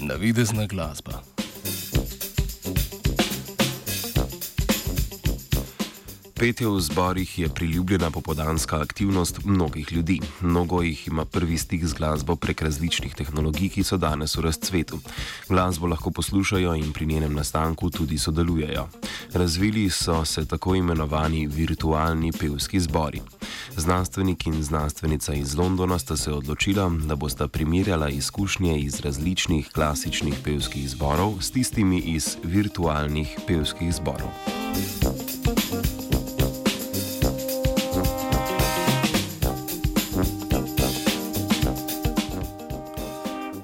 navidezna glasba. Petje v zborih je priljubljena popodanska aktivnost mnogih ljudi. Mnogo jih ima prvi stik z glasbo prek različnih tehnologij, ki so danes v razcvetu. Glasbo lahko poslušajo in pri njenem nastanku tudi sodelujejo. Razvili so se tako imenovani virtualni pevski zbori. Znanstvenik in znanstvenica iz Londona sta se odločila, da bosta primerjala izkušnje iz različnih klasičnih pevskih zborov s tistimi iz virtualnih pevskih zborov.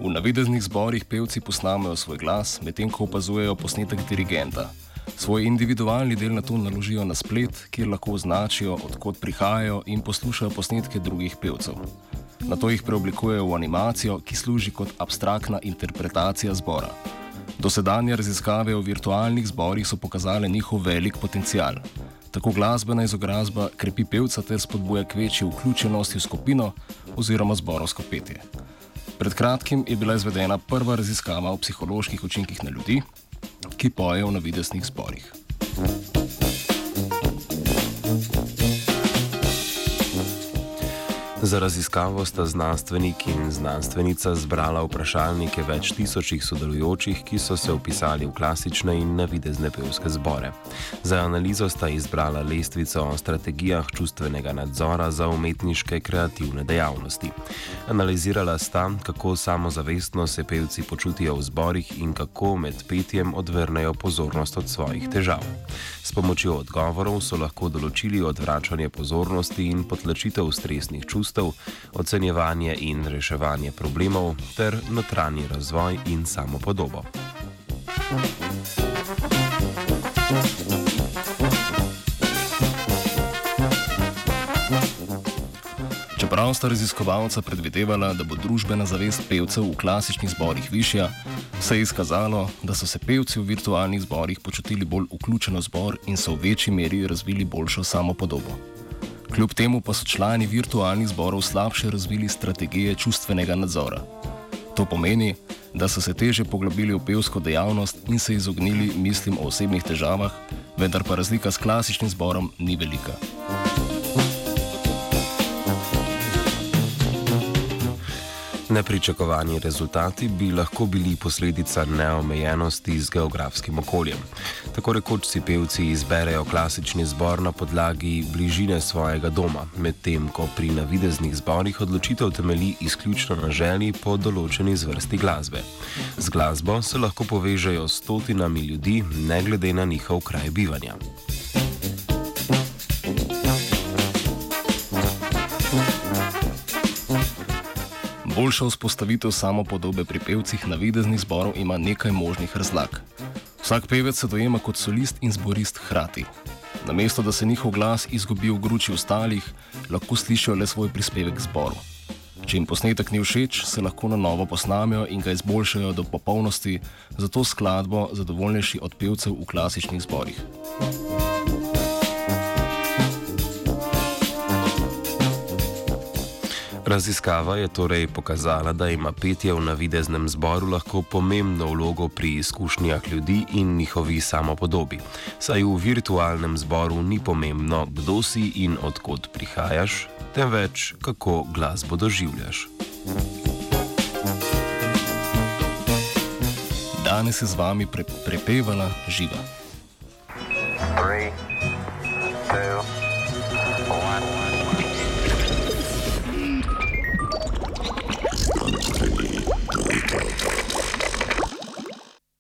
V navideznih zborih pevci posnamejo svoj glas, medtem ko opazujejo posnetek dirigenta. Svoj individualni del na to naložijo na splet, kjer lahko označijo, odkot prihajajo in poslušajo posnetke drugih pevcev. Na to jih preoblikujejo v animacijo, ki služi kot abstraktna interpretacija zbora. Dosedanje raziskave o virtualnih zborih so pokazale njihov velik potencial. Tako glasbena izobrazba krepi pevca ter spodbuja k večji vključenosti v skupino oziroma zborovsko petje. Pred kratkim je bila izvedena prva raziskava o psiholoških učinkih na ljudi, ki pojejo v navideznih zborih. Za raziskavo sta znanstvenik in znanstvenica zbrala vprašalnike več tisočih sodelujočih, ki so se upisali v klasične in navidezne pevske zbore. Za analizo sta izbrala lestvico o strategijah čustvenega nadzora za umetniške kreativne dejavnosti. Analizirala sta, kako samozavestno se pevci počutijo v zborih in kako med petjem odvrnejo pozornost od svojih težav. S pomočjo odgovorov so lahko določili odvračanje pozornosti in potlačitev stresnih čustv čustev, ocenjevanje in reševanje problemov ter notranji razvoj in samopodobo. Čeprav sta raziskovalca predvidevala, da bo družbena zavest pevcev v klasičnih zborih višja, se je izkazalo, da so se pevci v virtualnih zborih počutili bolj vključeno zbor in so v večji meri razvili boljšo samopodobo. Kljub temu pa so člani virtualnih zborov slabše razvili strategije čustvenega nadzora. To pomeni, da so se teže poglobili v pevsko dejavnost in se izognili mislim o osebnih težavah, vendar pa razlika s klasičnim zborom ni velika. Nepričakovani rezultati bi lahko bili posledica neomejenosti z geografskim okoljem. Tako rekoč si pevci izberejo klasični zbor na podlagi bližine svojega doma, medtem ko pri navideznih zborih odločitev temelji izključno na želji po določeni zvrsti glasbe. Z glasbo se lahko povežejo stotinami ljudi, ne glede na njihov kraj bivanja. Boljša vzpostavitev samopodobe pri pevcih navideznih zborov ima nekaj možnih razlag. Vsak pevec se dojema kot solist in zborist hkrati. Namesto da se njihov glas izgubi v gruči ostalih, lahko slišijo le svoj prispevek zboru. Če jim posnetek ni všeč, se lahko na novo posnamijo in ga izboljšajo do popolnosti, zato skladbo zadovoljnejši od pevcev v klasičnih zborih. Raziskava je torej pokazala, da ima petje v navideznem zboru lahko pomembno vlogo pri izkušnjah ljudi in njihovi samopodobi. Saj v virtualnem zboru ni pomembno, kdo si in odkot prihajaš, temveč kako glasbo doživljaš. Danes je z vami pre prepevala živa.